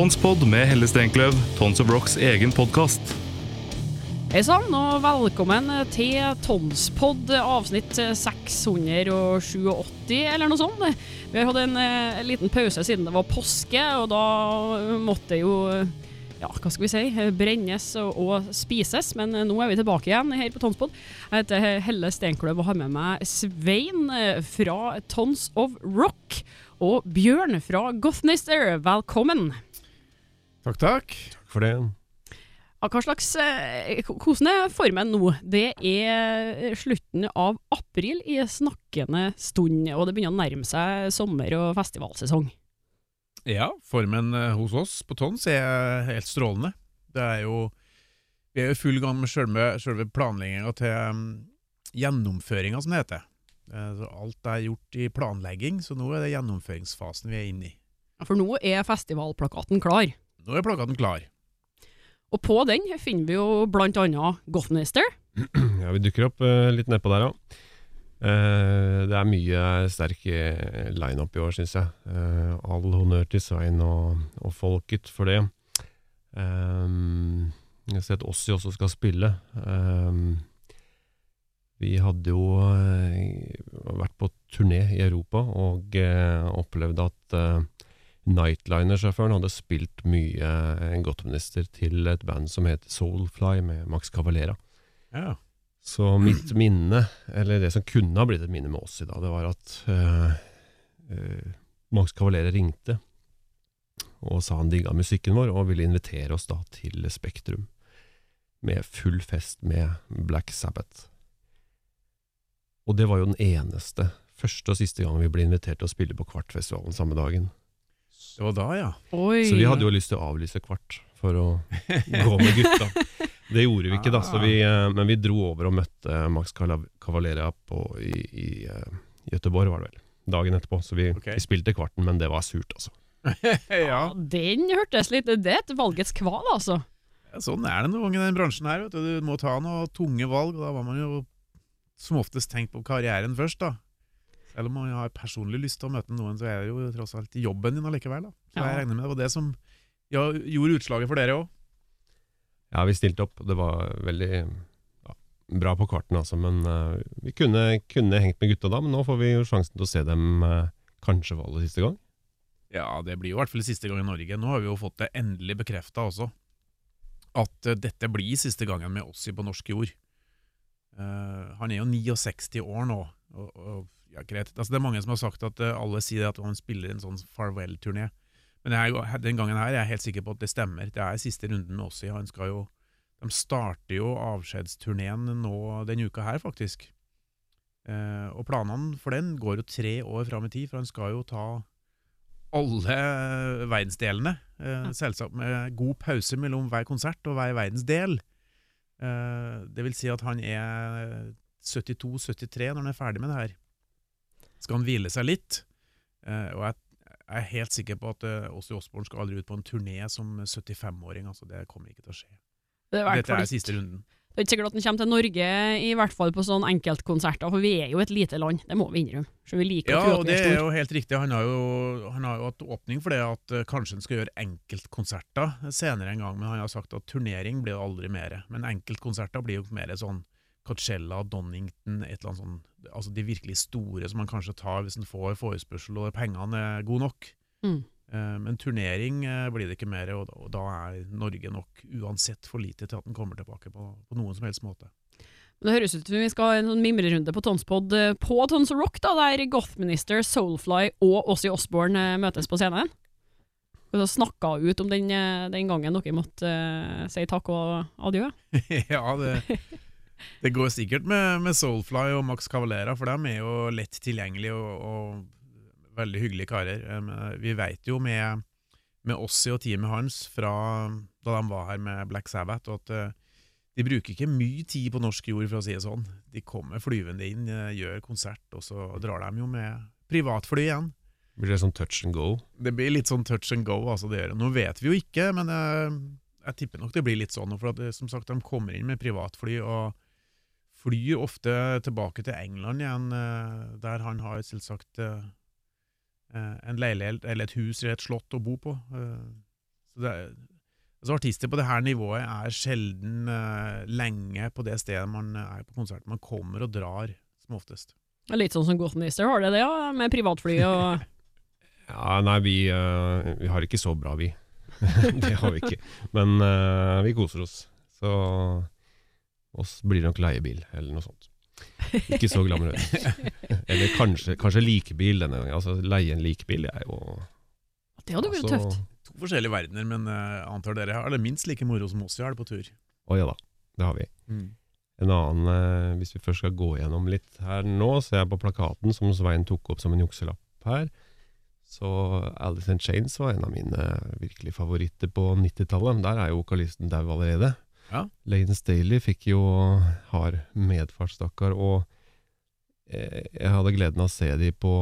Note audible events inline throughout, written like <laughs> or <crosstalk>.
Tonspod med Helle Stenkløv, Tons of Rocks egen podkast. Hei sann, og velkommen til Tonspod avsnitt 687, eller noe sånt. Vi har hatt en eh, liten pause siden det var påske, og da måtte det jo ja, hva skal vi si, brennes og, spises. Men nå er vi tilbake igjen her på Tonspod. Jeg heter Helle Steinkløv og har med meg Svein eh, fra Tons of Rock. Og Bjørn fra Gothnister, velkommen. Takk, takk. Takk for det. Ja, Hva slags, kosende Hvordan er formen nå? Det er slutten av april i snakkende stund, og det begynner å nærme seg sommer- og festivalsesong. Ja, formen eh, hos oss på Tons er helt strålende. Det er jo Vi er jo i full gang med selve, selve planlegginga til um, gjennomføringa, som det heter. Eh, så alt er gjort i planlegging, så nå er det gjennomføringsfasen vi er inne i. For nå er festivalplakaten klar. Nå er plakaten klar. Og på den finner vi jo blant annet Gothnister. <clears throat> Ja, vi dukker opp uh, litt nedpå der, ja. Uh, det er mye sterk lineup line-up i år, syns jeg. Uh, all honnør til Svein og, og folket for det. Um, jeg har sett Ossi også skal spille. Um, vi hadde jo eh, vært på turné i Europa og eh, opplevde at eh, Nightliner-sjåføren hadde spilt mye eh, Godtminister til et band som heter Soulfly, med Max Cavalera. Ja. Så mitt minne, eller det som kunne ha blitt et minne med oss i dag, det var at uh, uh, Max Cavalera ringte og sa han digga musikken vår og ville invitere oss da til Spektrum med full fest med Black Sabbath. Og det var jo den eneste, første og siste gang vi ble invitert til å spille på Kvartfestivalen samme dagen. Det var da, ja. Oi. Så vi hadde jo lyst til å avlyse Kvart for å <laughs> gå med gutta. Det gjorde vi ikke, da, så vi, eh, men vi dro over og møtte Max Cavalera på, i, i eh, Göteborg, var det vel. Dagen etterpå. Så vi, okay. vi spilte kvarten, men det var surt, altså. <laughs> ja. Den hørtes litt Det er et valgets kval, altså. Sånn er det noen ganger i den bransjen her. Vet du. du må ta noen tunge valg, og da var man jo som oftest tenkt på karrieren først, da. Selv om man har personlig lyst til å møte noen, så er det jo tross alt jobben din allikevel. Da. Så Ja. jeg regner med det var det som ja, gjorde utslaget for dere òg. Ja, vi stilte opp. Det var veldig ja, bra på kvarten, altså. Men uh, vi kunne, kunne hengt med gutta da, men nå får vi jo sjansen til å se dem uh, kanskje for aller siste gang. Ja, det blir jo i hvert fall siste gang i Norge. Nå har vi jo fått det endelig bekrefta også, at uh, dette blir siste gangen med Ossi på norsk jord. Eh, han er jo 69 år nå, og, og ja, greit. Altså, det er mange som har sagt at eh, alle sier at han spiller en sånn farewell-turné. Men jeg, den gangen her er jeg helt sikker på at det stemmer. Det er siste runden med Ossi. Han skal jo De starter jo avskjedsturneen nå denne uka her, faktisk. Eh, og planene for den går jo tre år fram i tid, for han skal jo ta alle verdensdelene. Eh, selvsagt med god pause mellom hver konsert og hver verdensdel. Eh, det vil si at han er 72-73 når han er ferdig med det her. Skal han hvile seg litt? Eh, og jeg jeg er helt sikker på at uh, Åssi Osborn skal aldri ut på en turné som 75-åring. altså Det kommer ikke til å skje. Det er, Dette er siste runden. det er ikke sikkert at han kommer til Norge, i hvert fall på sånn enkeltkonserter, for vi er jo et lite land. Det må vi innrømme. Så vi liker Ja, og at vi det er jo helt riktig. Han har jo, han har jo hatt åpning for det at uh, kanskje han skal gjøre enkeltkonserter senere en gang, men han har sagt at turnering blir det aldri mer. Men enkeltkonserter blir jo mer sånn Coachella, Donington, et eller annet sånn Altså de virkelig store som man kanskje tar hvis en får forespørsel og pengene er gode nok. Mm. Eh, Men turnering eh, blir det ikke mer, og da, er Norge nok uansett for lite til at den kommer tilbake på, på noen som helst måte. Men Det høres ut som vi skal ha en sånn mimrerunde på Tonspod eh, på Tons Rock, da, der Gothminister, Soulfly og Ossie Osborne møtes på scenen. Og så snakka ut om den, den gangen dere måtte uh, si takk og adjø. <laughs> ja, det, <laughs> <laughs> det går sikkert med, med Soulfly og Max Cavalera, for de er jo lett tilgjengelige og, og veldig hyggelige karer. Eh, Vi vet jo med, med Ossi og teamet hans fra da de var her med Black Sabbath, at eh, de bruker ikke mye tid på norsk jord, for å si det sånn. De kommer flyvende inn, eh, gjør konsert, og så drar de jo med privatfly igjen. Blir det sånn touch and go? Det blir litt sånn touch and go. altså det gjør. Nå vet vi jo ikke, men jeg, jeg tipper nok det blir litt sånn. For at som sagt, de kommer inn med privatfly og flyr ofte tilbake til England igjen, eh, der han har selvsagt eh, eh, en leilighet eller et hus eller et slott å bo på. Så det er, altså Artister på det her nivået er sjelden lenge på det stedet man er på konsert. Man kommer og drar som oftest. Litt sånn som Gothminister har det det, ja, med privatfly og <laughs> Ja, nei, vi, vi har ikke så bra, vi. <laughs> det har vi ikke. Men vi koser oss. Så oss blir det nok leiebil, eller noe sånt. Ikke så glamorøst. <laughs> eller kanskje, kanskje likebil denne gangen. Altså, leie en likebil er jo Det hadde vært altså- tøft. To forskjellige verdener, men uh, antar dere har det minst like moro som oss vi har det på tur. Å ja da, det har vi. En annen, eh, hvis vi først skal gå gjennom litt her nå, ser jeg på plakaten som Svein tok opp som en jukselapp her. Så Alice in Chains var en av mine virkelig favoritter på 90-tallet. Der er jo vokalisten dau allerede. Ja. Lane Staley fikk jo hard medfart, stakkar. Og eh, jeg hadde gleden av å se de på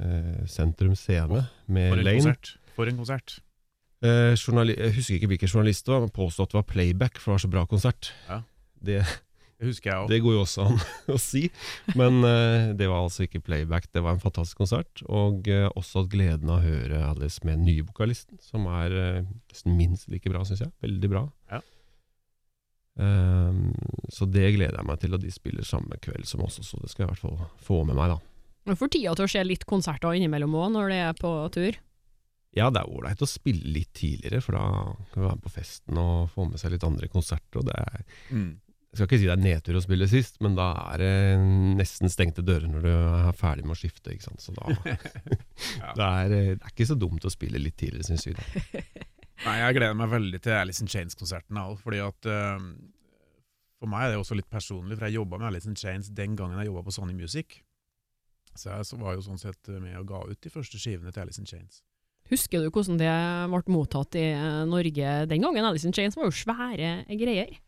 eh, Sentrum Scene med For Lane. konsert. For en konsert. Eh, jeg husker ikke hvilken journalist det var, men påstod at det var playback, for det var så bra konsert. Ja. Det, Det husker jeg også. det går jo også an <laughs> å si, men eh, det var altså ikke playback. Det var en fantastisk konsert, og eh, også hatt gleden av å høre Alice med den nye vokalisten, som er eh, minst like bra, syns jeg. Veldig bra. Ja. Ehm, så det gleder jeg meg til, og de spiller samme kveld som oss, så det skal jeg i hvert fall få med meg, da. Du får tida til å se litt konserter innimellom òg, når det er på tur. Ja, det er ålreit å spille litt tidligere, for da kan vi være med på festen og få med seg litt andre konserter. Og det er, Mm. jeg skal ikke si det er nedtur å spille sist, men da er det nesten stengte dører når du er ferdig med å skifte. Ikke sant? Så da <laughs> <laughs> det, er, det er ikke så dumt å spille litt tidligere, syns vi. da. <laughs> Nei, Jeg gleder meg veldig til Alice in Chains-konserten. fordi at eh, For meg er det også litt personlig, for jeg jobba med Alice in Chains den gangen jeg jobba på Sony Music. Så jeg var jo sånn sett med og ga ut de første skivene til Alice in Chains. Husker du hvordan det ble mottatt i eh, Norge den gangen? Alice in Chains var jo svære greier.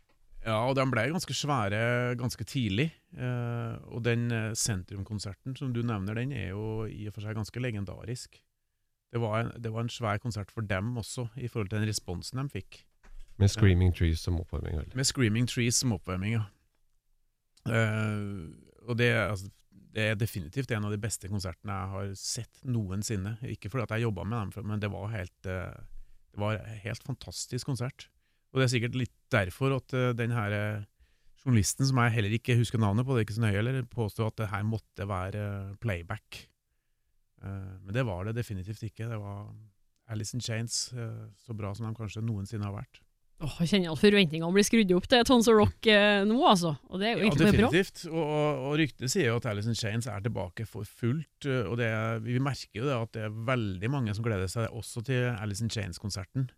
Ja, og de ble ganske svære ganske tidlig. eh, og den eh, sentrumkonserten som du nevner, den er jo i og for seg ganske legendarisk. Det var, en, det var en svær konsert for dem også, i forhold til den responsen de fikk. Med Screaming Trees som oppvarming. vel. Med Screaming Trees som oppvarming, ja. Uh, og det, altså, det er definitivt en av de beste konsertene jeg har sett noensinne. Ikke fordi at jeg jobba med dem, men det var helt uh, Det var en helt fantastisk konsert. Og det er sikkert litt derfor at uh, den her journalisten, som jeg heller ikke husker navnet på, det er ikke så nøye, eller påstår at det her måtte være playback. Eh, men det var det definitivt ikke. Det var Alice in Chains, eh, så bra som de kanskje noensinne har vært. Åh, jeg kjenner at forventningene blir skrudd opp til Tons of Rock eh, nå, altså. Og det er jo Ja, definitivt. bra. definitivt. Og, og, og ryktene sier jo at Alice in Chains er tilbake for fullt. Og det, vi merker jo det at det er veldig mange som gleder seg også til Alice in Chains-konserten.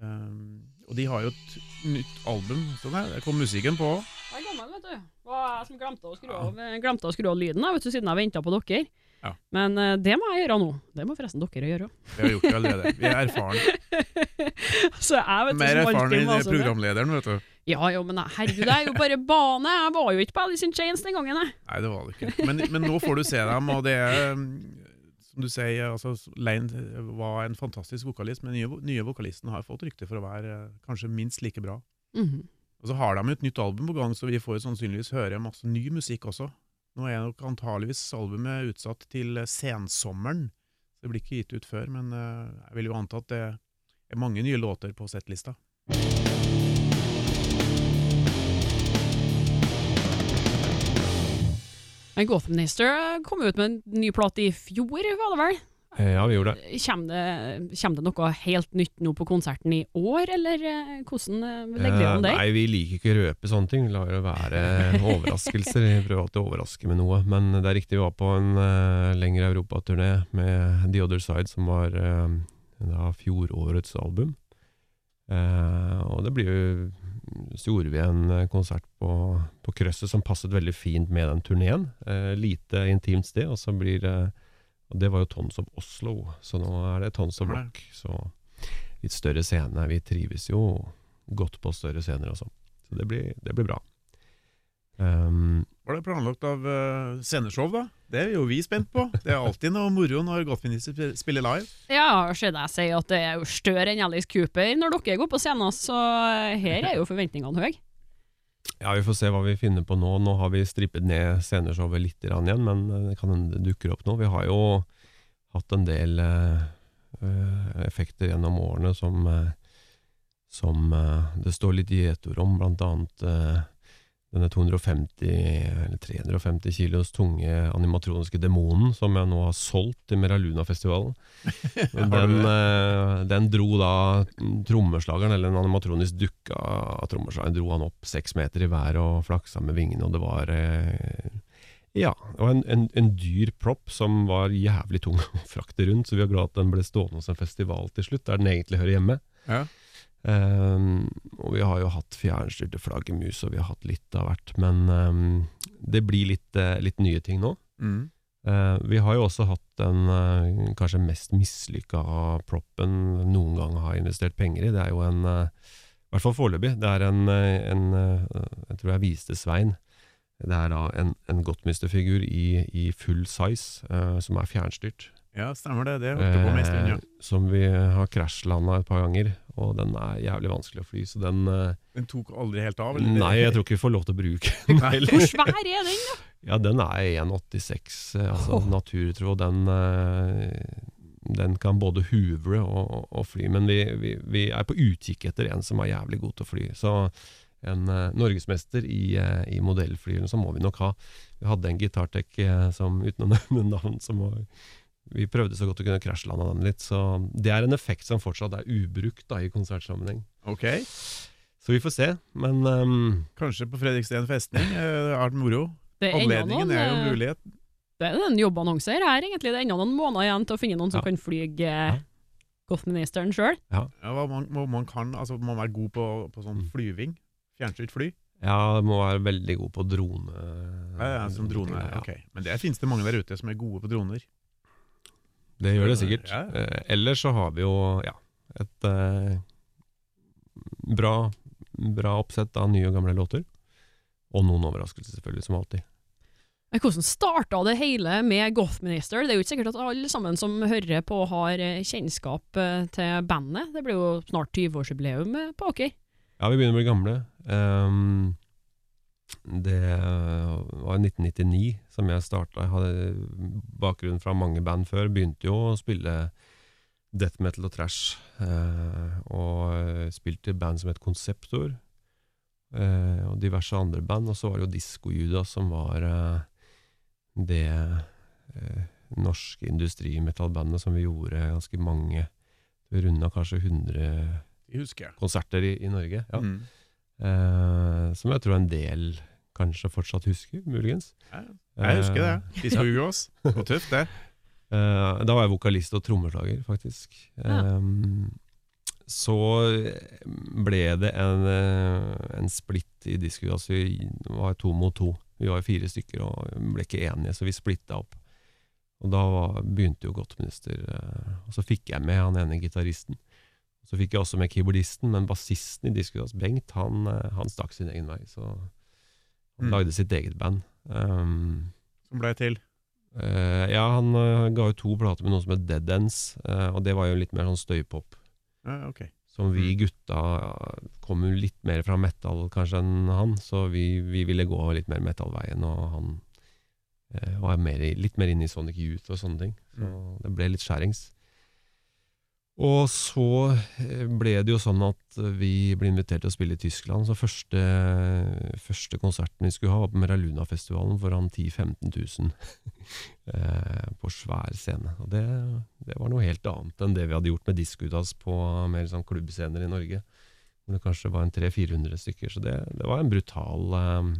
Um, og de har jo et nytt album. Sånn her, der kom musikken på. Jeg er gammel, vet du. Og jeg som glemte å skru Ja. av, av lyden, vet du, siden jeg venta på dere. Ja. Men uh, det må jeg gjøre nå. Det må forresten dere gjøre òg. Vi har gjort det allerede. Vi er erfaren. <laughs> Så jeg vet Mer erfaren enn det. programlederen, vet du. Ja, jo, men herregud, det er jo bare bane. Jeg var jo ikke på Alice in Chains den gangen, jeg. Nei, det var det ikke. Men, men nå får du se dem, og det er um, Som du sier, altså, Lane var en fantastisk vokalist, men nye, nye vokalisten har fått rykte for å være eh, kanskje minst like bra. Mhm. Og så har de et nytt album på gang, så vi får sannsynligvis høre masse ny musikk også. Nå er nok antageligvis albumet utsatt til eh, sensommeren. Så det blir ikke gitt ut før, men eh, jeg vil jo anta at det er mange nye låter på settlista. Gotham Minister kom ut med en ny plate i fjor, var det vel? Eh, Ja, vi gjorde det. Kommer det, kommer det noe helt nytt nå på konserten i år, eller eh, hvordan eh, legger vi om det? Nei, vi liker ikke å røpe sånne ting. Vi lar det være overraskelser. Vi prøver alltid å overraske med noe. Men det er riktig, vi var på en uh, lengre europaturné med The Other Side, som var uh, da fjorårets album. Uh, og det blir jo Så gjorde vi en konsert på, på Krøsset som passet veldig fint med den turneen. Lite intimt sted, og så blir det Og det var jo Tons of Oslo, så nå er det Tons of. Rock. Så litt større scene. Vi trives jo godt på større scener også. Så det blir, det blir bra. Um, Var det planlagt av uh, sceneshow, da? Det er jo vi spent på. Det er alltid noe moro når Gottminister spiller live. Ja, ser deg si at det er jo større enn Alice Cooper når dere går på scenen, så her er jo forventningene høye. Ja, vi får se hva vi finner på nå. Nå har vi strippet ned sceneshowet litt igjen, men eh, det kan hende det dukker opp nå. Vi har jo hatt en del eh, eh, effekter gjennom årene som som det står litt gjetord om, blant annet denne 250 eller 350 kilos tunge animatroniske demonen som jeg nå har solgt til Meraluna-festivalen. <laughs> Den, eh, den dro da trommeslageren, eller en animatronisk dukke av trommeslageren, dro han opp seks meter i været og flaksa med vingene, og det var eh, ja, og en, en, en dyr prop som var jævlig tung <laughs> å frakte rundt, så vi er glad at den ble stående hos en festival til slutt, der den egentlig hører hjemme. Ja. Ehm, og vi har jo hatt fjernstyrte flaggermus, og vi har hatt litt av hvert, men um, det blir litt, uh, litt nye ting nå. Mm. Uh, vi har jo også hatt den uh, kanskje mest mislykka proppen noen gang har investert penger i. Det er jo en, i hvert fall foreløpig, det er en, en jeg tror jeg viste Svein. Det er da en, en Gottmister-figur i, i full size, som er fjernstyrt. Ja, stemmer det. Det holdt på med en stund, ja. Som vi har krasjlanda et par ganger, og den er jævlig vanskelig å fly, så den eh, Den tok aldri helt av? eller? Nei, jeg tror ikke vi får lov til å bruke <laughs> den heller. Hvor svær er den, da? Ja, den er 1,86, eh, altså oh. naturtro. Den, eh, den kan både huvre og, og, og fly, men vi, vi, vi er på utkikk etter en som er jævlig god til å fly. Så en uh, norgesmester i, uh, i modellflyene, så må vi nok ha. Vi hadde en gitartek som, uten å <laughs> nevne navn, som var vi prøvde så godt å kunne krasjlande den litt, så det er en effekt som fortsatt er ubrukt da, i konsertsammenheng. Ok, Så vi får se, men um, kanskje på Fredriksten festning. Eh, Det har vært moro. Det er Anledningen er jo eh, mulighet. Det er en jobbannonse her, egentlig. Det er ennå noen måneder igjen til å finne noen som Ja. kan fly ja. Gothministeren sjøl. Ja, ja man, man kan, altså må man være god på, på sånn Mm. flyving. Fjernstyrt fly. ja, må være veldig god på drone. Ja, ja, som drone. Ja. Ok. Men det finnes det mange der ute som er gode på droner. Det gjør det sikkert. Ja. Eh, ellers så har vi jo ja, et eh, bra, bra oppsett av nye og gamle låter. Og noen overraskelser, selvfølgelig, som alltid. Men Hvordan starta det hele med Gothminister? Det er jo ikke sikkert at alle sammen som hører på, har eh, kjennskap eh, til bandet. Det blir jo snart 20-årsjubileum eh, på Aker. Ja, vi begynner å bli gamle. Ehm, det var i 1999 som jeg starta. Jeg hadde bakgrunn fra mange band før. Begynte jo å spille death metal og trash. eh, og eh, spilte i band som het Konseptor. eh, og diverse andre band. Og så var det jo Disko Judas som var eh, det eh, norske industrimetallbandet som vi gjorde ganske mange. Vi runda kanskje 100 De husker jeg. konserter i, i Norge. Ja. Mm. Eh, som jeg tror en del kanskje fortsatt husker, muligens. Ja, Jeg husker det. Eh, Disco Ugos. var tøft, det. <laughs> eh, da var jeg vokalist og trommeslager, faktisk. Ja. Så ble det en, en splitt i Disco. Altså vi var to mot to. Vi var fire stykker og ble ikke enige, så vi splitta opp. Og da var, begynte jo Godtminister, og så fikk jeg med han ene gitaristen. Så fikk jeg også med keyboardisten, men bassisten i Diskudas, Bengt, han, eh, han stakk sin egen vei. Så han Mm. lagde sitt eget band. Um, Som ble til. Uh, ja, han uh, ga ut to plater med noe som het Dead Ends, uh, og det var jo litt mer sånn støypop. Ja, ok. Som vi Mm. gutta ja, kom jo litt mer fra metal kanskje enn han, så vi, vi ville gå litt mer metal-veien, og han var mer litt mer inne i Sonic Youth og sånne ting. Så Mm. det ble litt skjærings. Og så eh, ble det jo sånn at vi ble invitert til å spille i Tyskland. Så første, første konserten vi skulle ha, var på Meraluna-festivalen foran 10 000-15 000 eh, på svær scene. Og det, det var noe helt annet enn det vi hadde gjort med Diskutas på mer sånn klubbscener i Norge. Hvor det kanskje var en 300-400 stykker. Så det, det var en brutal eh,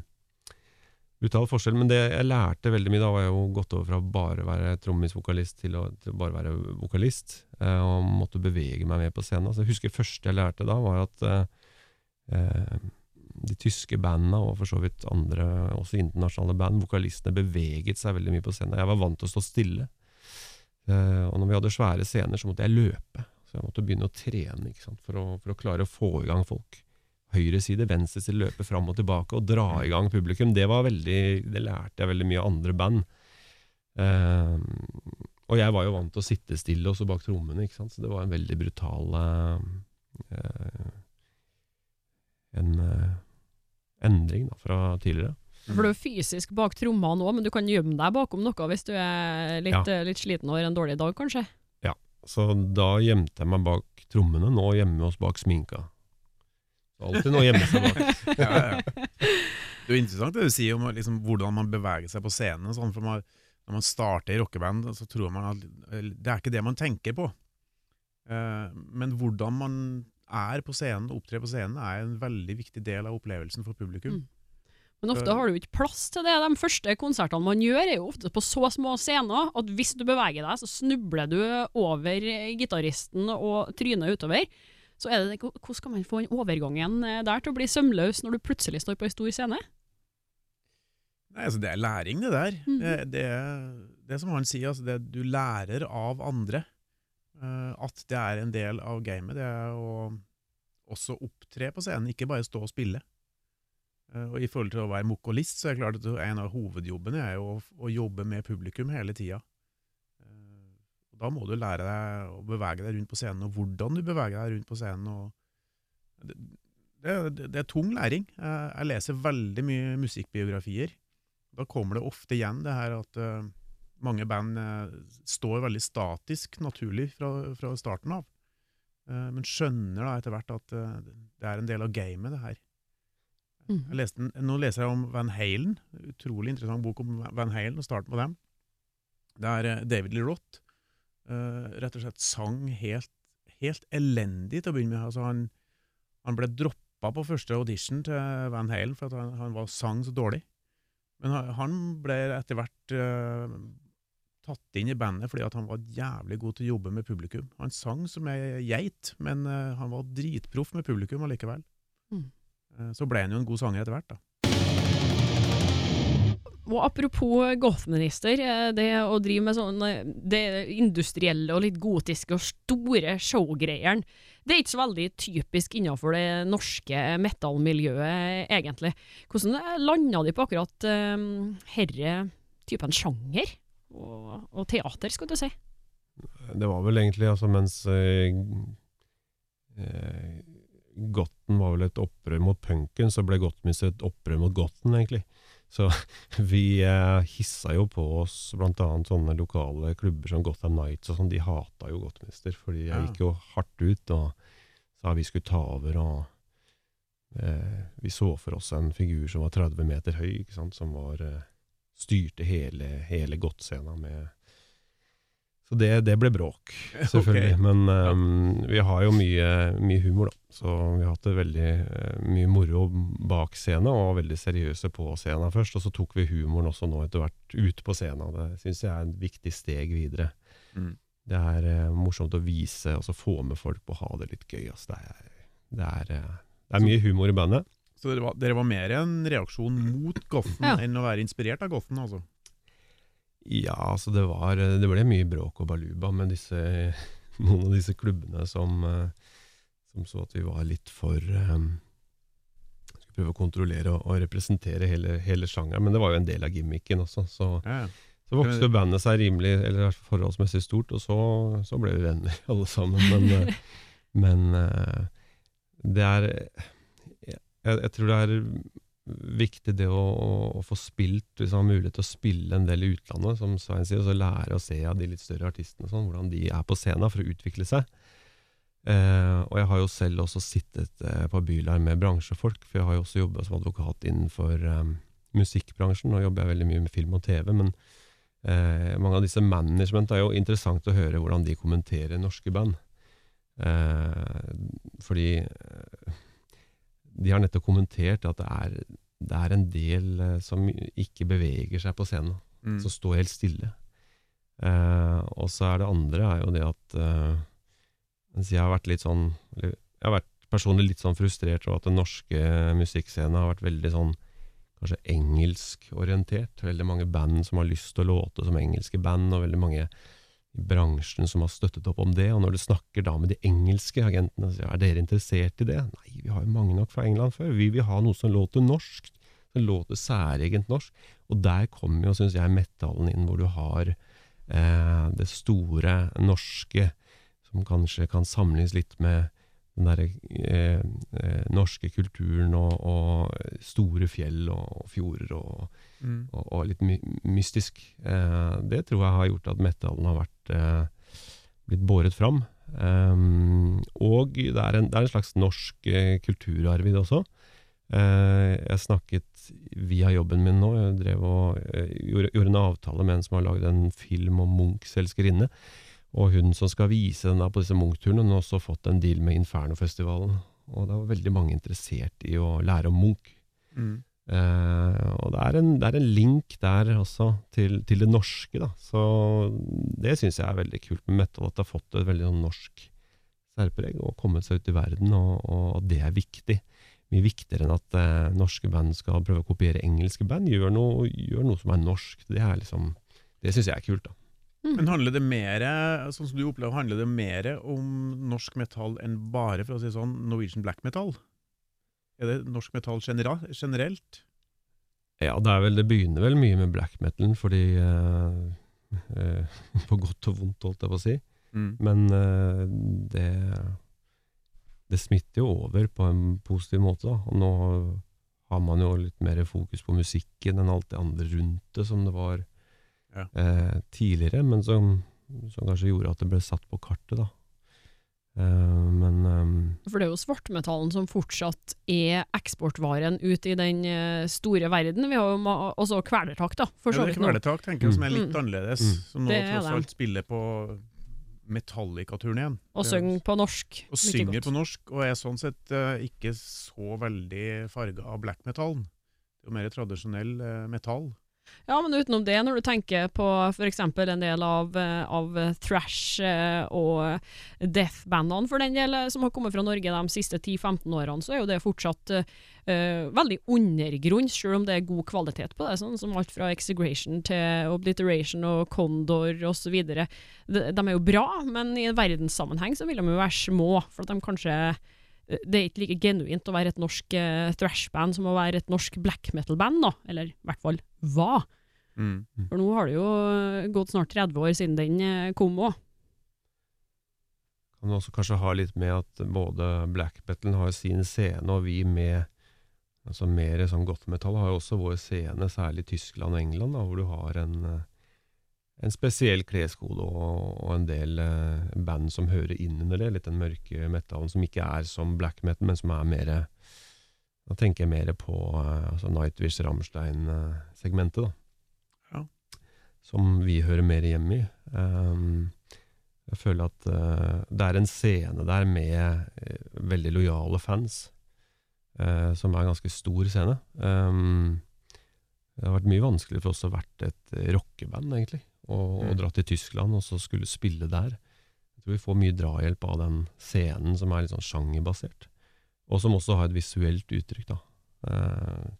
brutal forskjell. Men det jeg lærte veldig mye, da var jeg jo gått over fra bare å være trommis-vokalist til, å- til bare være vokalist. Eh, og måtte bevege meg mer på scenen. Så jeg husker første jeg lærte da, var at eh, eh, de tyske bandene, og for så vidt andre, også internasjonale band, vokalistene beveget seg veldig mye på scenen. Jeg var vant til å stå stille. Eh, og når vi hadde svære scener, så måtte jeg løpe. Så jeg måtte begynne å trene? For, å, for å klare å få i gang folk. Høyre side, venstre side, løpe fram og tilbake og dra i gang publikum. Det var veldig, det lærte jeg veldig mye av andre band. Uh, og jeg var jo vant til å sitte stille også bak trommene, ikke sant? så det var en veldig brutal eh, en uh, endring da, fra tidligere. For du er fysisk bak trommene òg, men du kan gjemme deg bakom noe hvis du er litt, Ja. litt sliten og har en dårlig dag, kanskje. Ja, Så da gjemte jeg meg bak trommene. Nå gjemmer vi oss bak sminka. Alltid noe å gjemme seg bak. <laughs> Ja, ja. Det er jo interessant det du sier om liksom, hvordan man beveger seg på scenen. Sånn, for man, når man starter i rockeband, så tror man at det er ikke det man tenker på. Uh, men hvordan man er på scenen, opptrer på scenen, er en veldig viktig del av opplevelsen for publikum. Mm. Men ofte har du ikke plass til det. De første konsertene man gjør, er jo ofte på så små scener at hvis du beveger deg, så snubler du over gitaristen og trynet utover. Så er det, hvordan skal man få den overgangen eh, der til å bli sømløs når du plutselig står på en stor scene? Nei, altså Det er læring, det der. Mhm. det, det, det er som han sier, altså det, du lærer av andre. eh, at det er en del av gamet. Det er å også opptre på scenen, ikke bare stå og spille. Eh, og I forhold til å være mokolist, så er det klart at en av hovedjobbene er jo å, å jobbe med publikum hele tida. Eh, og da må du lære deg å bevege deg rundt på scenen, og hvordan du beveger deg rundt på scenen. Og det, det, det er tung læring. Jeg, jeg leser veldig mye musikkbiografier. Da kommer det ofte igjen det her at eh, mange band eh, står veldig statisk, naturlig, fra, fra starten av. Eh, men skjønner da etter hvert at eh, det er en del av gamet, det her. Mm. Leste, nå leser jeg om Van Halen. Utrolig interessant bok om Van Halen, og starten på dem. Det er David Lee Roth eh, rett og slett sang helt, helt elendig til å begynne med. Altså han, han ble droppa på første audition til Van Halen for at han, han var sang så dårlig. Men han, han ble etter hvert uh, tatt inn i bandet fordi han var jævlig god til å jobbe med publikum. Han sang som ei geit, men uh, han var dritproff med publikum allikevel. Mm. Så ble han jo en god sanger etter hvert, da. Og apropos gothminister, eh, det å drive med sånn eh, det industrielle og litt gotiske og store showgreiene, det er ikke så veldig typisk innenfor det norske metallmiljøet, egentlig. Hvordan landa de på akkurat herre typen sjanger og, og teater, skal du si? Det var vel egentlig altså mens eh, eh, Gotten var vel et opprør mot punken, så ble Gottminister et opprør mot Gotten, egentlig. Så <laughs> vi eh, hissa jo på oss annet sånne lokale klubber som Gotham Nights og sånn, de hata jo Gottminister, fordi jeg gikk jo hardt ut og sa vi skulle ta over, og eh, vi så for oss en figur som var 30 meter høy, ikke sant, som var eh, styrte hele, hele Gott-scena med så det, det ble bråk, <laughs> selvfølgelig. Okay. Men um, vi har jo mye, mye humor, da. Så vi har hatt det veldig eh, mye moro bak scenen, og var veldig seriøse på scenen først. Og så tok vi humoren også nå etter hvert ut på scenen. Det syns jeg er et viktig steg videre. Mm. Det er uh, morsomt å vise, og så få med folk på å ha det litt gøy. Altså. Det, er, det, er, uh, det er mye humor i bandet. Så dere var, dere var mer en reaksjon mot Goffen Ja. enn å være inspirert av Goffen, altså? Ja, altså det var Det ble mye bråk og baluba med disse, <laughs> noen av disse klubbene som, eh, som så at vi var litt for um, Skulle prøve å kontrollere og, og representere hele, hele sjangeren, men det var jo en del av gimmicken også. Så, Ja, så vokste bandet seg rimelig, eller forholdsmessig stort, og så, så ble vi venner <laughs> alle sammen. Men, eh, <laughs> men eh, det er jeg, jeg tror det er viktig det å, å, å få spilt, hvis man har mulighet til å spille en del i utlandet, som Svein sier, og så lære å se av de litt større artistene sånn, hvordan de er på scenen for å utvikle seg. Eh, og jeg har jo selv også sittet eh, på Bylarm med bransjefolk, for jeg har jo også jobba som advokat innenfor eh, musikkbransjen. Nå jobber jeg veldig mye med film og TV, men eh, mange av disse management er jo interessant å høre hvordan de kommenterer norske band. Eh, fordi eh, de har nettopp kommentert at det er, det er en del eh, som ikke beveger seg på scenen, Mm. som står helt stille. Eh, og så er det andre er jo det at mens jeg har vært litt sånn eller, Jeg har vært personlig litt sånn frustrert over at den norske musikkscenen har vært veldig sånn kanskje engelskorientert. Veldig mange band som har lyst til å låte som engelske band, og veldig mange i bransjen som har støttet opp om det. Og når du snakker da med de engelske agentene, sier er dere interessert i det? Nei, vi har jo mange nok fra England før. Vi vil ha noe som låter norsk. Som låter særegent norsk. Og der kommer jo, syns jeg, metallen inn, hvor du har eh, det store norske, som kanskje kan sammenlignes litt med den derre eh, eh, norske kulturen og, og store fjell og, fjorder og, Mm. og, og litt my mystisk. Eh, det tror jeg har gjort at metallen har vært eh, blitt båret fram. Um, og det er, en, det er en slags norsk eh, kulturarv i det også. Eh, jeg snakket via jobben min nå, jeg drev og eh, gjorde, gjorde en avtale med en som har laget en film om Munchs elskerinne. Og hun som skal vise den da på disse Munch-turene, hun har også fått en deal med Infernofestivalen. Og det var veldig mange interessert i å lære om Munch. Mm. Eh, og det er, en, det er en link der også til, til det norske, da. Så det syns jeg er veldig kult med metal, at det har fått et veldig sånn norsk særpreg og kommet seg ut i verden, og, og det er viktig. Mye viktigere enn at eh, norske band skal prøve å kopiere engelske band. Gjør noe, gjør noe som er norsk. Det er liksom Det syns jeg er kult, da. Men handler det mer, sånn som du opplever, handler det mer om norsk metall enn bare for å si sånn, Norwegian black metal? Er det norsk metall generelt? Ja, det er vel Det begynner vel mye med black metalen, fordi eh, eh, <laughs> På godt og vondt, holdt jeg på å si. Mm. Men eh, det Det smitter jo over på en positiv måte, da. Og nå har man jo litt mer fokus på musikken enn alt det andre rundt det, som det var Ja. eh, tidligere, men som, som kanskje gjorde at det ble satt på kartet, da. Eh, men eh, For det er jo svartmetallen som fortsatt er eksportvaren ut i den eh, store verden. Vi har jo ma- også kvelertak, da, for Ja, så det er vidt. nå. Kvelertak tenker jeg som er litt Mm. annerledes, Mm. som nå Det tross alt spiller på Metallica-turneen. Og synger på norsk. Og synger godt. på norsk, og er sånn sett uh, ikke så veldig farga av black metal. Det er jo mer tradisjonell uh, metall. Ja, men utenom det, når du tenker på f.eks. en del av, av thrash eh, og death-bandene for den del, eh, som har kommet fra Norge de siste 10-15 årene, så er jo det fortsatt eh, veldig undergrunn, selv om det er god kvalitet på det. Sånn som alt fra Exegration til Obliteration og Condor osv. De, de er jo bra, men i en verdenssammenheng så vil de jo være små, for at de kanskje det er ikke like genuint å være et norsk uh, thrash-band som å være et norsk black metal-band, da. Eller i hvert fall var. Mm. For nå har det jo eh, gått snart 30 år siden den eh, kom òg. kan også kanskje ha litt med at både black metal har sin scene, og vi med altså mer sånn goth metal har jo også vår scene, særlig i Tyskland og England, da, hvor du har en, eh, en spesiell kleskode og, og en del eh, band som hører inn under det, litt den mørke metallen som ikke er som black metal, men som er mer Da tenker jeg mer på eh, altså Nightwish, Rammstein-segmentet, da. Ja. Som vi hører mer hjemme i. Um, jeg føler at uh, det er en scene der med uh, veldig lojale fans, uh, som er en ganske stor scene. Um, det har vært mye vanskeligere for oss å vært et eh, rockeband, egentlig, og, og Mm. dra til Tyskland og så skulle spille der. Jeg tror vi får mye drahjelp av den scenen som er litt sånn sjangerbasert, og som også har et visuelt uttrykk, da. Eh,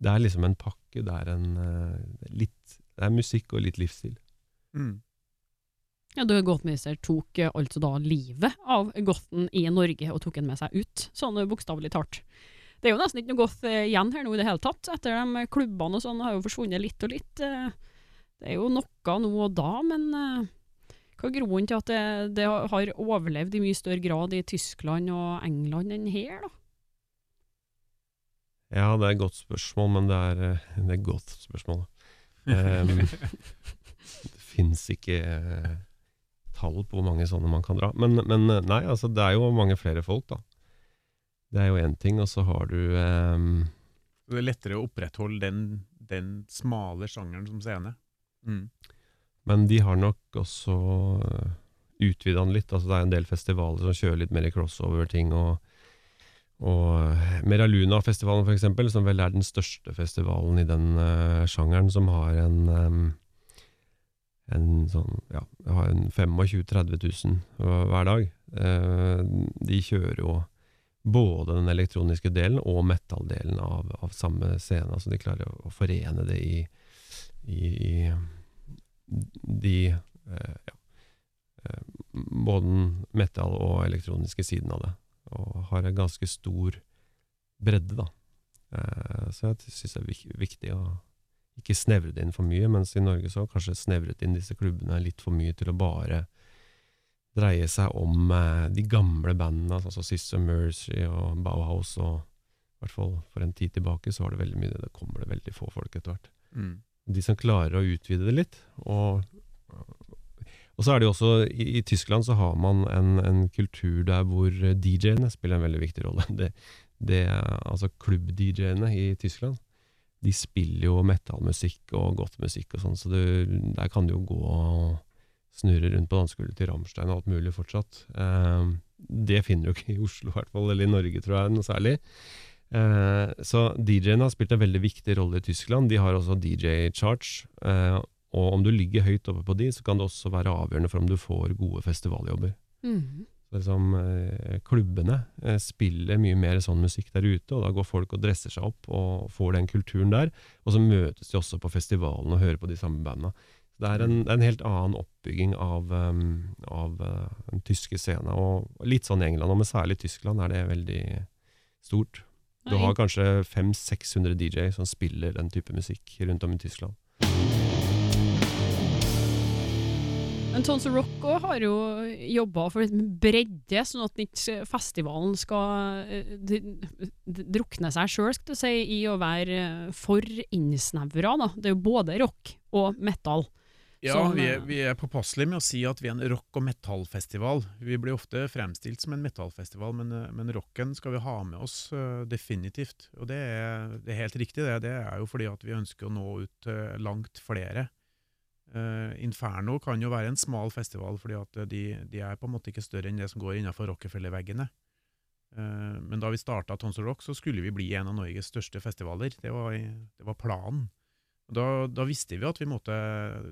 det er liksom en pakke, det er en eh, litt Det er musikk og litt livsstil. Mm. Ja, du Gothmeister tok eh, altså da livet av Gothen i Norge og tok den med seg ut, sånn bokstavelig talt. Det er jo nesten ikke noe goth igjen her nå i det hele tatt, etter de klubbene og sånn har jo forsvunnet litt og litt. eh. Det er jo noe nå og da, men uh, hva er grunnen til at det, det har overlevd i mye større grad i Tyskland og England enn her, da? Ja, det er et godt spørsmål, men det er, eh, det er et godt spørsmål. Um, <laughs> det fins ikke uh, tall på hvor mange sånne man kan dra. Men, men nei, altså det er jo mange flere folk, da. Det er jo én ting, og så har du um, det er lettere å opprettholde den, den smale sjangeren som scene. Mm. Men de har nok også utvida den litt. Altså det er en del festivaler som kjører litt mer crossover-ting. og og Meraluna-festivalen, for eksempel, som vel er den største festivalen i den uh, sjangeren, som har en um, en sånn, ja, har en 25 000-30 000 hver dag. Eh, de kjører jo både den elektroniske delen og metal-delen av, av samme scene. Altså de klarer å forene det i, i, i de eh, ja, eh, både den metal- og elektroniske siden av det. Og har en ganske stor bredde, da. Eh, så jeg syns det er viktig å ikke snevre det inn for mye, mens i Norge så har kanskje snevret inn disse klubbene litt for mye til å bare dreie seg om de gamle bandene, sånn som Sister Mercy og Bauhaus, og i hvert fall for en tid tilbake så var det veldig mye. Det kommer det veldig få folk etter hvert Mm. De som klarer å utvide det litt. Og, Og så er det jo også, i, i Tyskland så har man en, en kultur der hvor DJ-ene spiller en veldig viktig rolle. <laughs> Det, det, altså klubb-DJ-ene i Tyskland, de spiller jo metallmusikk og godt musikk og sånn, så det, der kan du jo gå og snurre rundt på dansegulvet til Rammstein og alt mulig fortsatt. Eh, det finner du ikke i Oslo, i hvert fall, eller i Norge, tror jeg, noe særlig. Eh, så DJ-ene har spilt en veldig viktig rolle i Tyskland. De har også DJ Charge. Eh, og om du ligger høyt oppe på de, så kan det også være avgjørende for om du får gode festivaljobber. Mm. Liksom, eh, klubbene eh, spiller mye mer sånn musikk der ute, og da går folk og dresser seg opp og får den kulturen der. Og så møtes de også på festivalen og hører på de samme banda. Det er en, det er en helt annen oppbygging av, um, av uh, den tyske scenen. Og litt sånn i England, men særlig i Tyskland er det veldig stort. Du har kanskje 500-600 DJ som spiller den type musikk rundt om i Tyskland. Men Tons Rock har jo jobba for litt bredde, sånn at ikke festivalen skal eh, drukne seg sjøl, si, i å være eh, for innsnevra. Det er jo både rock og metal. Ja, Som, vi er, eh, vi er påpasselige med å si at vi er en rock- og metallfestival. Vi blir ofte fremstilt som en metallfestival, men, eh, men rocken skal vi ha med oss uh, definitivt. Og det er, det er helt riktig, det. Det er jo fordi at vi ønsker å nå ut til langt flere. Uh, Inferno kan jo være en smal festival, fordi at de, de er på en måte ikke større enn det som går innenfor Rockefeller-veggene. Men da vi starta Tons of Rock, så skulle vi bli en av Norges største festivaler. Det var, det var planen. Da, da visste vi at vi måtte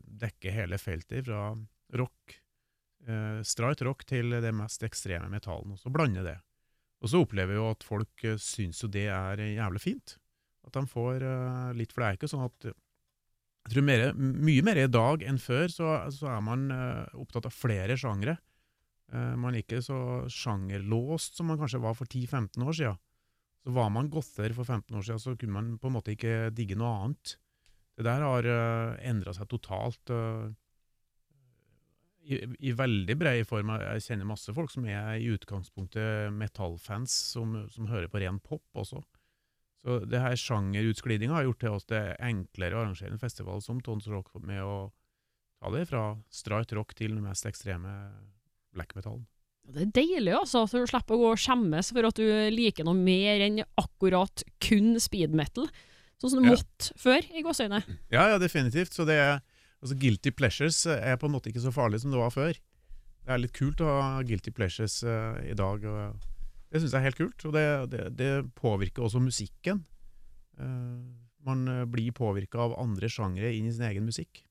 dekke hele feltet fra rock, eh, streit rock til det mest ekstreme metallen, og så blande det. Og så opplever vi jo at folk eh, syns jo det er jævlig fint. At de får eh, litt For sånn at Jeg tror mer, mye mer i dag enn før så, så er man eh, opptatt av flere sjangre. Eh, man er ikke så sjangerlåst som man kanskje var for 10-15 år siden. Så var man gother for 15 år siden, så kunne man på en måte ikke digge noe annet. Det der har uh, endra seg totalt. Uh, i, I veldig bred form. Jeg kjenner masse folk som er i utgangspunktet metallfans, som, som hører på ren pop også. Så det her sjangerutglidinga har gjort til oss det enklere å arrangere en festival som Tons Rock med å ta det fra straight rock til den mest ekstreme black metallen. Det er deilig, altså, at du slipper å gå og skjemmes for at du liker noe mer enn akkurat kun speed metal. Sånn som du Ja. måtte før, i gåseøyne. Ja, ja, definitivt. Så det er, altså Guilty pleasures er på en måte ikke så farlig som det var før. Det er litt kult å ha guilty pleasures uh, i dag. Og det syns jeg er helt kult, og det, det, det påvirker også musikken. Uh, man eh, blir påvirka av andre sjangre inn i sin egen musikk.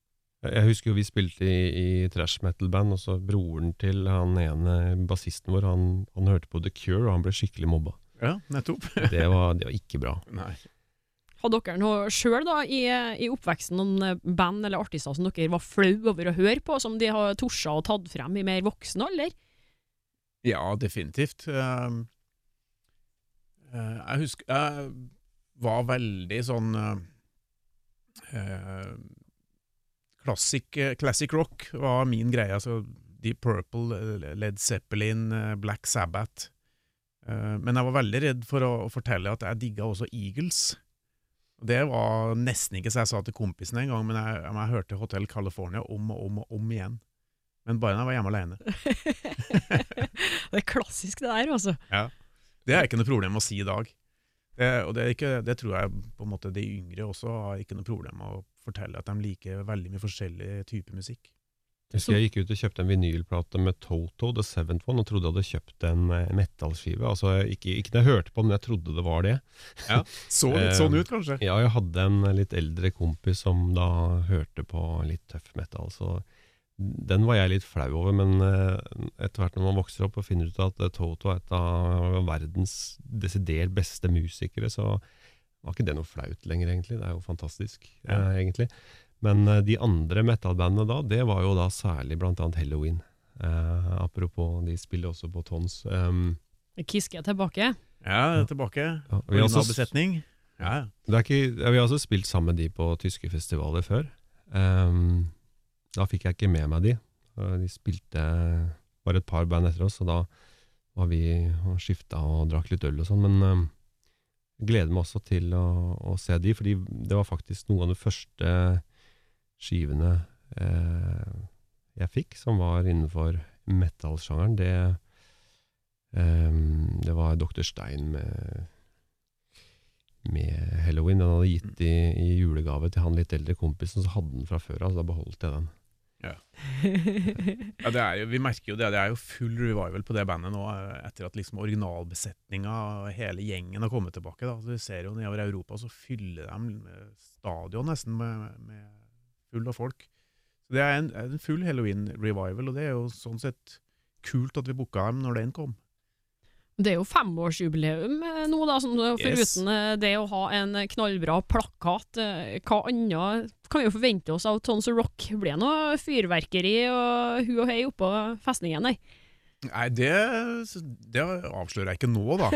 Jeg jeg husker jo vi spilte i, i trash metal-band, og så broren til han ene bassisten vår, han, han hørte på The Cure, og han ble skikkelig mobba. Ja, nettopp. Det var, det var ikke bra. <laughs> Nei. Har dere noe sjøl i, i oppveksten noen band eller artister som dere var flau over å høre på, som de har torsa og tatt frem i mer voksen alder? Ja, definitivt. Um, eh, jeg husker Jeg var veldig sånn eh, eh, classic, eh, classic rock var min greie. Altså Deep Purple, Led Zeppelin, Black Sabbath. Men jeg var veldig redd for å fortelle at jeg digga også Eagles. Det var nesten ikke så jeg sa til kompisen en gang, men jeg, jeg hørte Hotel California om og om og om igjen. Men bare når jeg var hjemme alene. <laughs> det er klassisk, det der, altså. Det er ikke noe problem å si i dag. Det, og det, er ikke, det tror jeg på en måte de yngre også har ikke noe problem med å fortelle at de liker veldig mye forskjellig type musikk. Jeg husker jeg gikk ut og kjøpte en vinylplate med Toto, The Seventh One, og trodde jeg hadde kjøpt en eh, metallskive. Altså, ikke, ikke det jeg hørte på men jeg trodde det var det. Ja, <laughs> Så litt sånn ut, kanskje. Ja, jeg hadde en litt eldre kompis som da hørte på litt tøff metal, så den var jeg litt flau over, men eh, etter hvert når man vokser opp og finner ut at eh, Toto er et av verdens desidert beste musikere, så var ikke det noe flaut lenger, egentlig. Det er jo fantastisk, Ja. eh, egentlig. Men eh, de andre metal-bandene da, det var jo da særlig annet Halloween. Eh, apropos, de spiller også på Tons. Um, Kiske er tilbake. Ja, er tilbake. ja, vi, har også, Originalbesetning. Ja, ja. det er ikke, ja, vi har også spilt sammen med de på tyske festivaler før. Um, da fikk jeg ikke med meg de. Uh, De spilte bare et par band etter oss, og da var vi og skifta og drakk litt øl og sånn. Men um, jeg gleder meg også til å, å se de, fordi det var faktisk noen av de første skivene eh, jeg fikk, som var innenfor metal-sjangeren, det, eh, det var Dr. Stein med, med Halloween. Den hadde gitt i, i julegave til han litt eldre kompisen, så hadde den fra før av, da beholdt jeg den. <laughs> Ja, det er jo, vi merker jo det, det er jo full revival på det bandet nå, etter at liksom originalbesetninga og hele gjengen har kommet tilbake. Da. Så vi ser jo nedover Europa, så fyller de stadion nesten med, med full av folk. Så Det er en, en full halloween-revival, og det er jo sånn sett kult at vi booka dem når den kom. Det er jo femårsjubileum eh, nå, da, sånn, foruten yes. det å ha en knallbra plakat. eh, Hva annet kan vi jo forvente oss av Tons of Rock? Blir det noe fyrverkeri og hu og hei oppå festningen nei? Nei, det, det avslører jeg ikke nå, da.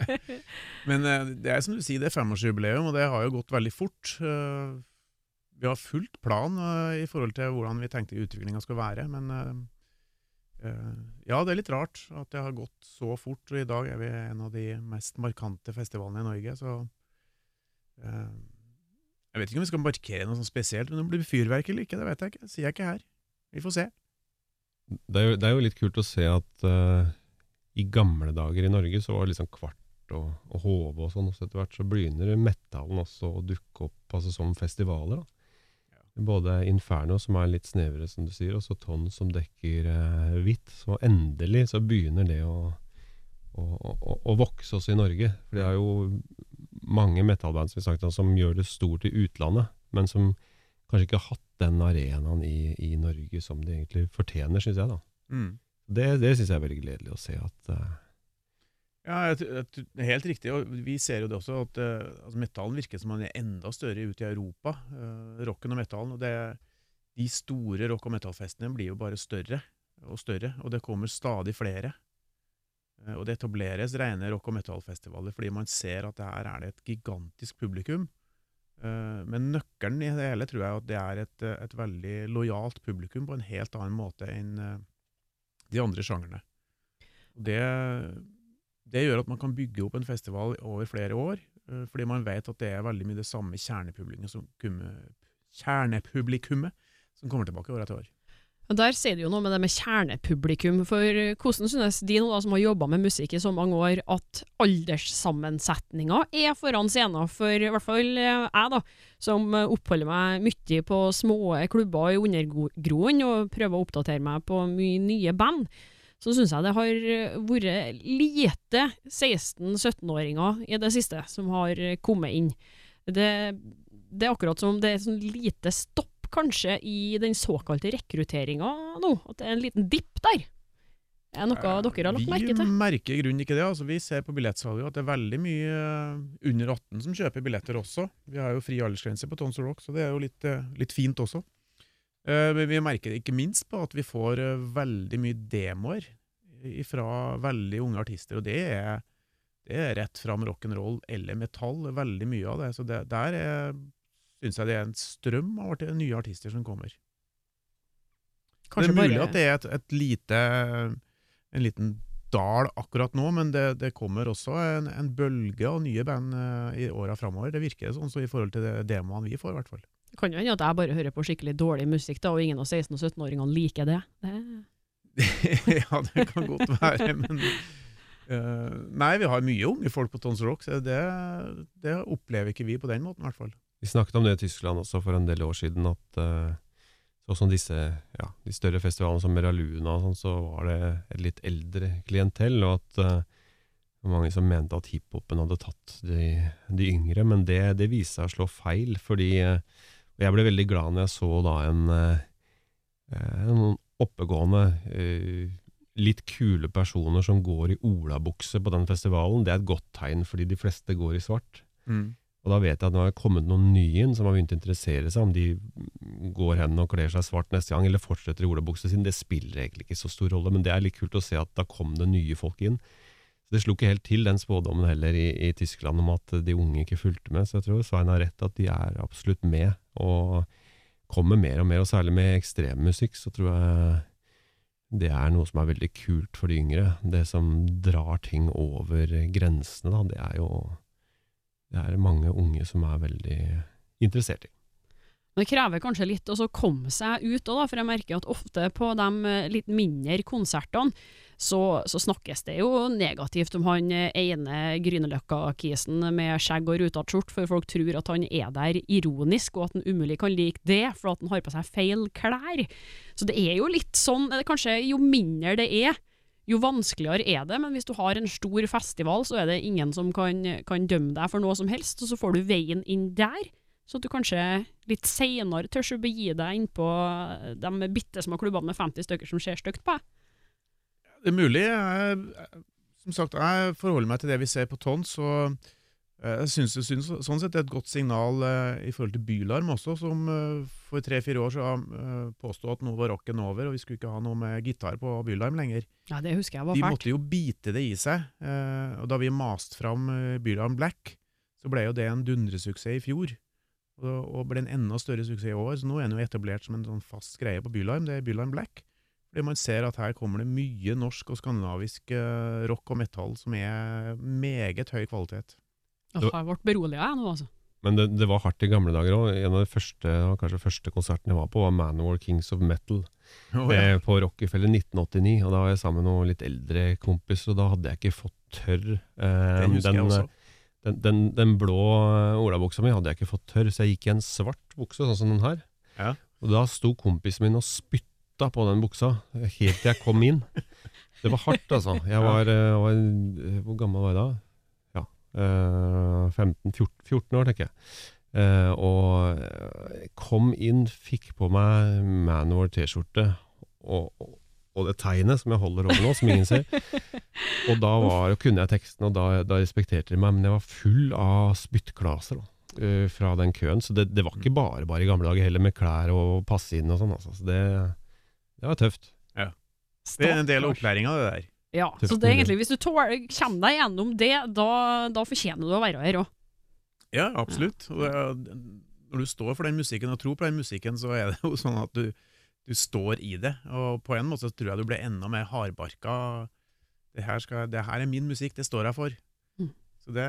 <laughs> Men eh, det er som du sier, det er femårsjubileum, og det har jo gått veldig fort. Vi har fulgt plan eh, i forhold til hvordan vi tenkte utviklinga skal være, men eh, eh, ja, det er litt rart at det har gått så fort, og i dag er vi en av de mest markante festivalene i Norge, så Jeg vet ikke om vi skal markere noe sånn spesielt, men om det blir fyrverkeri eller ikke, det vet jeg ikke. Det sier jeg ikke her. Vi får se. Det er jo, det er jo litt kult å se at uh, i gamle dager i Norge så var det liksom kvart og, og Hove og sånn, og så etter hvert så begynner metallen også å dukke opp altså som festivaler. da. Både Inferno, som er litt snevere, som du sier, og så Ton, som dekker eh, hvitt. Så endelig så begynner det å, å, å, å vokse også i Norge. For det er jo mange metallband som, sagt, som gjør det stort i utlandet, men som kanskje ikke har hatt den arenaen i, i Norge som de egentlig fortjener, syns jeg. da. Mm. Det, det syns jeg er veldig gledelig å se at eh, Ja, helt riktig. og Vi ser jo det også at eh, altså metallen virker som den er enda større ute i Europa. Uh, rocken og metallen. og det, De store rock- og metallfestene blir jo bare større og større, og det kommer stadig flere. Uh, og det etableres rene rock- og metallfestivaler fordi man ser at her er det et gigantisk publikum. Uh, men nøkkelen i det hele tror jeg at det er et, et veldig lojalt publikum på en helt annen måte enn de andre sjangerne. Og det, det gjør at man kan bygge opp en festival over flere år, eh, fordi man vet at det er veldig mye det samme kjernepublikummet som, kumme- kjernepublikummet som kommer tilbake år etter år. Og Der sier du jo noe med det med kjernepublikum, for eh, hvordan synes de nå da, som har jobba med musikk i så mange år, at alderssammensetninga er foran scenen? For i hvert fall eh, jeg, da, som oppholder meg mye på små klubber i undergroen og prøver å oppdatere meg på mye nye band, så syns jeg det har eh, vært lite 16-17-åringer i det siste som har eh, kommet inn. Det, det er akkurat som det er sånn lite stopp kanskje i den såkalte rekrutteringa nå, at det er en liten dipp der. Er noe dere har lagt merke til? Vi merker i grunnen ikke det. altså Vi ser på billettsalget at det er veldig mye eh, under 18 som kjøper billetter også. Vi har jo fri aldersgrense på Tons of Rock, så det er jo litt, eh, litt fint også. Eh, Men vi merker det ikke minst på at vi får eh, veldig mye demoer fra veldig unge artister, og det er, det er rett fram rock'n'roll eller metall, veldig mye av det. Så det, der er syns jeg det er en strøm av nye artister som kommer. det er mulig bare- at det er et, et lite, en liten dal akkurat nå, men det, det kommer også en, en bølge av nye band eh, i åra framover. Det virker sånn så i forhold til de demoene vi får, i hvert fall. Det kan jo hende at jeg bare hører på skikkelig dårlig musikk, da, og ingen av 16- og 17-åringene liker det. det. <laughs> ja, det kan godt være, men uh, Nei, vi har mye unge folk på Tons Rock, så det, det opplever ikke vi på den måten, i hvert fall. Vi snakket om det i Tyskland også for en del år siden, at uh, sånn som disse ja, de større festivalene som Meraluna sånn, så var det et litt eldre klientell, og at uh, mange som mente at hiphopen hadde tatt de, de yngre, men det, det viste seg å slå feil, fordi uh, og jeg ble veldig glad når jeg så da en, en oppegående, litt kule personer som går i olabukse på den festivalen. Det er et godt tegn, fordi de fleste går i svart. Og da vet jeg at nå har det kommet noen nye inn som har begynt å interessere seg om de går hen og kler seg svart neste gang, eller fortsetter i olabukse sin. Det spiller egentlig ikke så stor rolle, men det er litt kult å se at da kom det nye folk inn. Det slo ikke helt til, den spådommen heller, i, i Tyskland om at de unge ikke fulgte med. Så jeg tror Svein har rett at de er absolutt med, og kommer mer og mer. Og særlig med ekstremmusikk så tror jeg det er noe som er veldig kult for de yngre. Det som drar ting over grensene, da, det er jo det er mange unge som er veldig interessert i. Det krever kanskje litt å komme seg ut òg, for jeg merker at ofte på de eh, litt mindre konsertene, så, så snakkes det jo negativt om han eh, ene Grünerløkka-kisen med skjegg og rutete skjorte, for folk tror at han er der ironisk, og at han umulig kan like det, for at han har på seg feil klær. Så det er jo litt sånn, eh, kanskje jo mindre det er, jo vanskeligere er det, men hvis du har en stor festival, så er det ingen som kan, kan dømme deg for noe som helst, og så får du veien inn der. Så at du kanskje litt seinere tør å begi deg innpå de bitte små klubbene med 50 stykker som ser stygt på deg. Det er mulig. Jeg, som sagt, jeg forholder meg til det vi ser på Tons, og eh, jeg synes, det synes, sånn sett er et godt signal eh, i forhold til Bylarm også, som eh, for tre-fire år siden eh, påstod at nå var rocken over, og vi skulle ikke ha noe med gitar på Bylarm lenger. Ja, det husker jeg var De fælt. måtte jo bite det i seg, eh, og da vi maste fram eh, Bylarm Black, så ble jo det en dundresuksess i fjor. Og, ble en enda større suksess i år, så nå er den jo etablert som en sånn fast greie på Bylarm, det er Bylarm Black. Fordi man ser at her kommer det mye norsk og skandinavisk eh, rock og metal som er meget høy kvalitet. Jeg har vært beroliga jeg nå, altså. Men det, det var hardt i gamle dager òg. En av de første, kanskje første konsertene jeg var på, var Manowar Kings of Metal eh, på Rockefeller 1989. Og da var jeg sammen med noen litt eldre kompiser, og da hadde jeg ikke fått tørr. Eh, Den den jeg også. Den, den, den blå eh, olabuksa mi hadde jeg ikke fått tørr, så jeg gikk i en svart bukse, sånn som den her. Ja. Og da sto kompisen min og spytta på den buksa, helt til jeg kom inn. Det var hardt, altså. Jeg var, eh, var Hvor gammel var jeg da? Ja, eh, 15-14 14 år, tenker jeg. Eh, og eh, kom inn, fikk på meg Manor T-skjorte og, og, og det tegnet som jeg holder over nå, som ingen ser. <laughs> Og da var, kunne jeg teksten, og da, da respekterte de meg, men jeg var full av spyttklaser da, eh, fra den køen. Så det, det var ikke bare bare i gamle dager heller, med klær og passe inn og sånn. Altså. Så det, det var tøft. Ja. Det er en del av opplæringa, det der. Ja, Tøft så det er egentlig, hvis du tåler, kommer deg gjennom det, da, da fortjener du å være her òg. Ja, absolutt. Og det er, når du står for den musikken og tror på den musikken, så er det jo sånn at du, du står i det. Og på en måte så tror jeg du blir enda mer hardbarka. Det her, skal, det her er min musikk, det står jeg for. Mm. Så det,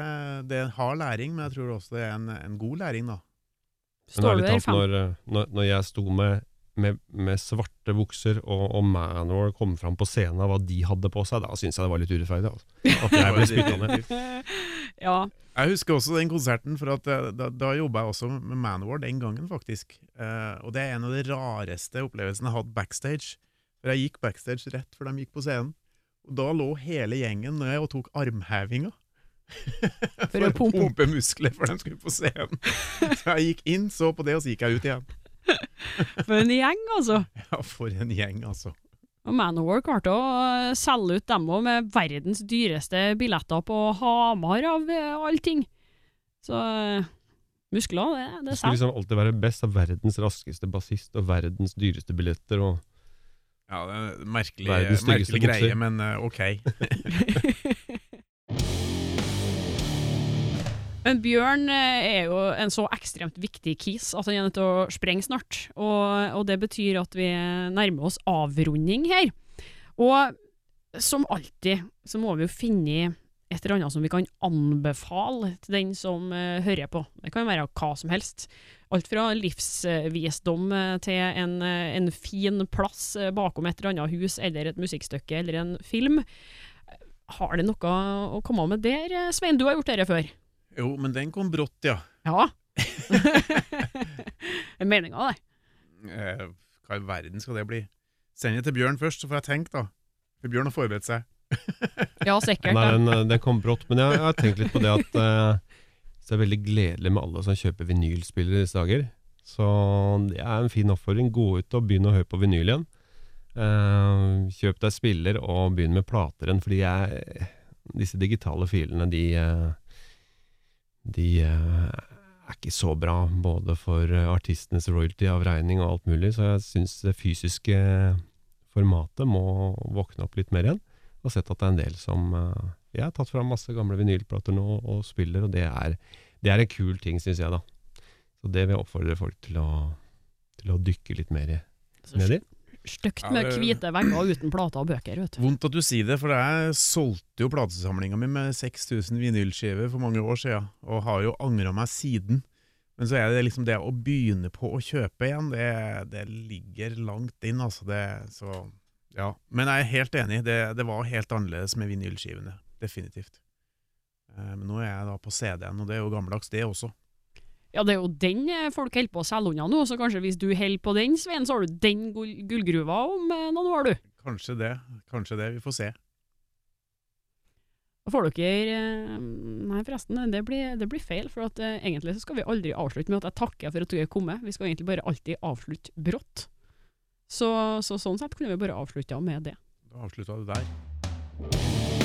det er en hard læring, men jeg tror også det er en, en god læring, da. Men Står du ærlig der talt, når, eh, når, når jeg sto med, med, med svarte bukser og, og Manor kom fram på scenen av hva de hadde på seg, da syns jeg det var litt urettferdig. Altså. <laughs> At jeg ble spytta ned. Ja. Jeg husker også den konserten, for at eh, da, da jobba jeg også med Manowar den gangen, faktisk. Eh, og det er en av de rareste opplevelsene jeg har hatt backstage. For jeg gikk backstage rett før de gikk på scenen. Og da lå hele gjengen ned og tok armhevinga. <laughs> For, å å pumpe pumpe muskler før de skulle på scenen. <laughs> Så jeg gikk inn, så på det, og så gikk jeg ut igjen. For en gjeng, altså. <laughs> Ja, for en gjeng, altså. Og Manowar klarte å eh, selge ut dem òg med verdens dyreste billetter på Hamar av eh, allting. Så eh, muskler, det, det skulle liksom alltid være best av verdens raskeste bassist og verdens dyreste billetter. Og Ja, det er en merkelig, merkelig greie, men ok. <laughs> <laughs> <laughs> Men Bjørn eh, er jo en så ekstremt viktig kis at han er nødt til å sprenge snart. Og, og det betyr at vi nærmer oss avrunding her. Og som alltid så må vi jo finne et eller annet som vi kan anbefale til den som uh, hører på. Det kan være hva som helst. Alt fra livsvisdom eh, til en, en fin plass bakom et eller annet hus, eller et musikkstykke, eller en film. Har det noe å komme med der, Svein? Du har gjort dette før. Jo, men den kom brått, ja. Ja. <laughs> Det er meninga, det. Eh, hva i verden skal det bli? Send det til Bjørn først, så får jeg tenke, da. For Bjørn har forberedt seg. <laughs> Ja, sikkert. Nei, ja. den, eh, kom brått, men jeg, jeg har tenkt litt på det at eh, så det er veldig gledelig med alle som kjøper vinylspillere i disse dager. Så det er en fin oppfordring. Gå ut og begynn å høre på vinyl igjen. Eh, kjøp deg spiller og begynn med plater igjen, fordi jeg, disse digitale filene, de, eh, de eh, er ikke så bra, både for eh, artistenes royalty-avregning og alt mulig, så jeg syns det fysiske formatet må våkne opp litt mer igjen og sett at det er en del som eh, Jeg har tatt fram masse gamle vinylplater nå og spiller, og det er, det er en kul ting, syns jeg, da. Så det vil jeg oppfordre folk til å, til å dykke litt mer i. ned i. med Ja, det- hvite vegger uten plater og bøker, vet du. Vondt at du sier det, for jeg solgte jo platesamlinga mi med 6000 vinylskiver for mange år siden, og har jo angra meg siden. Men så er det liksom det å begynne på å kjøpe igjen, det, det ligger langt inn, altså. Det, så, ja. Men jeg er helt enig, det, det var helt annerledes med vinylskivene. Definitivt. Eh, Men nå er jeg da på CD-en, og det er jo gammeldags, det også. Ja, det er jo den eh, folk holder på å selge unna nå, så kanskje hvis du holder på den, Svein, så har du den gull gullgruva om eh, noen år, du. Kanskje det. Kanskje det. Vi får se. Da får dere eh, Nei, forresten, det blir, det blir feil, for at egentlig så skal vi aldri avslutte med at jeg takker for at du er kommet. Vi skal egentlig bare alltid avslutte brått. Så, så sånn sett kunne vi bare avslutta med det. Da avslutta du der.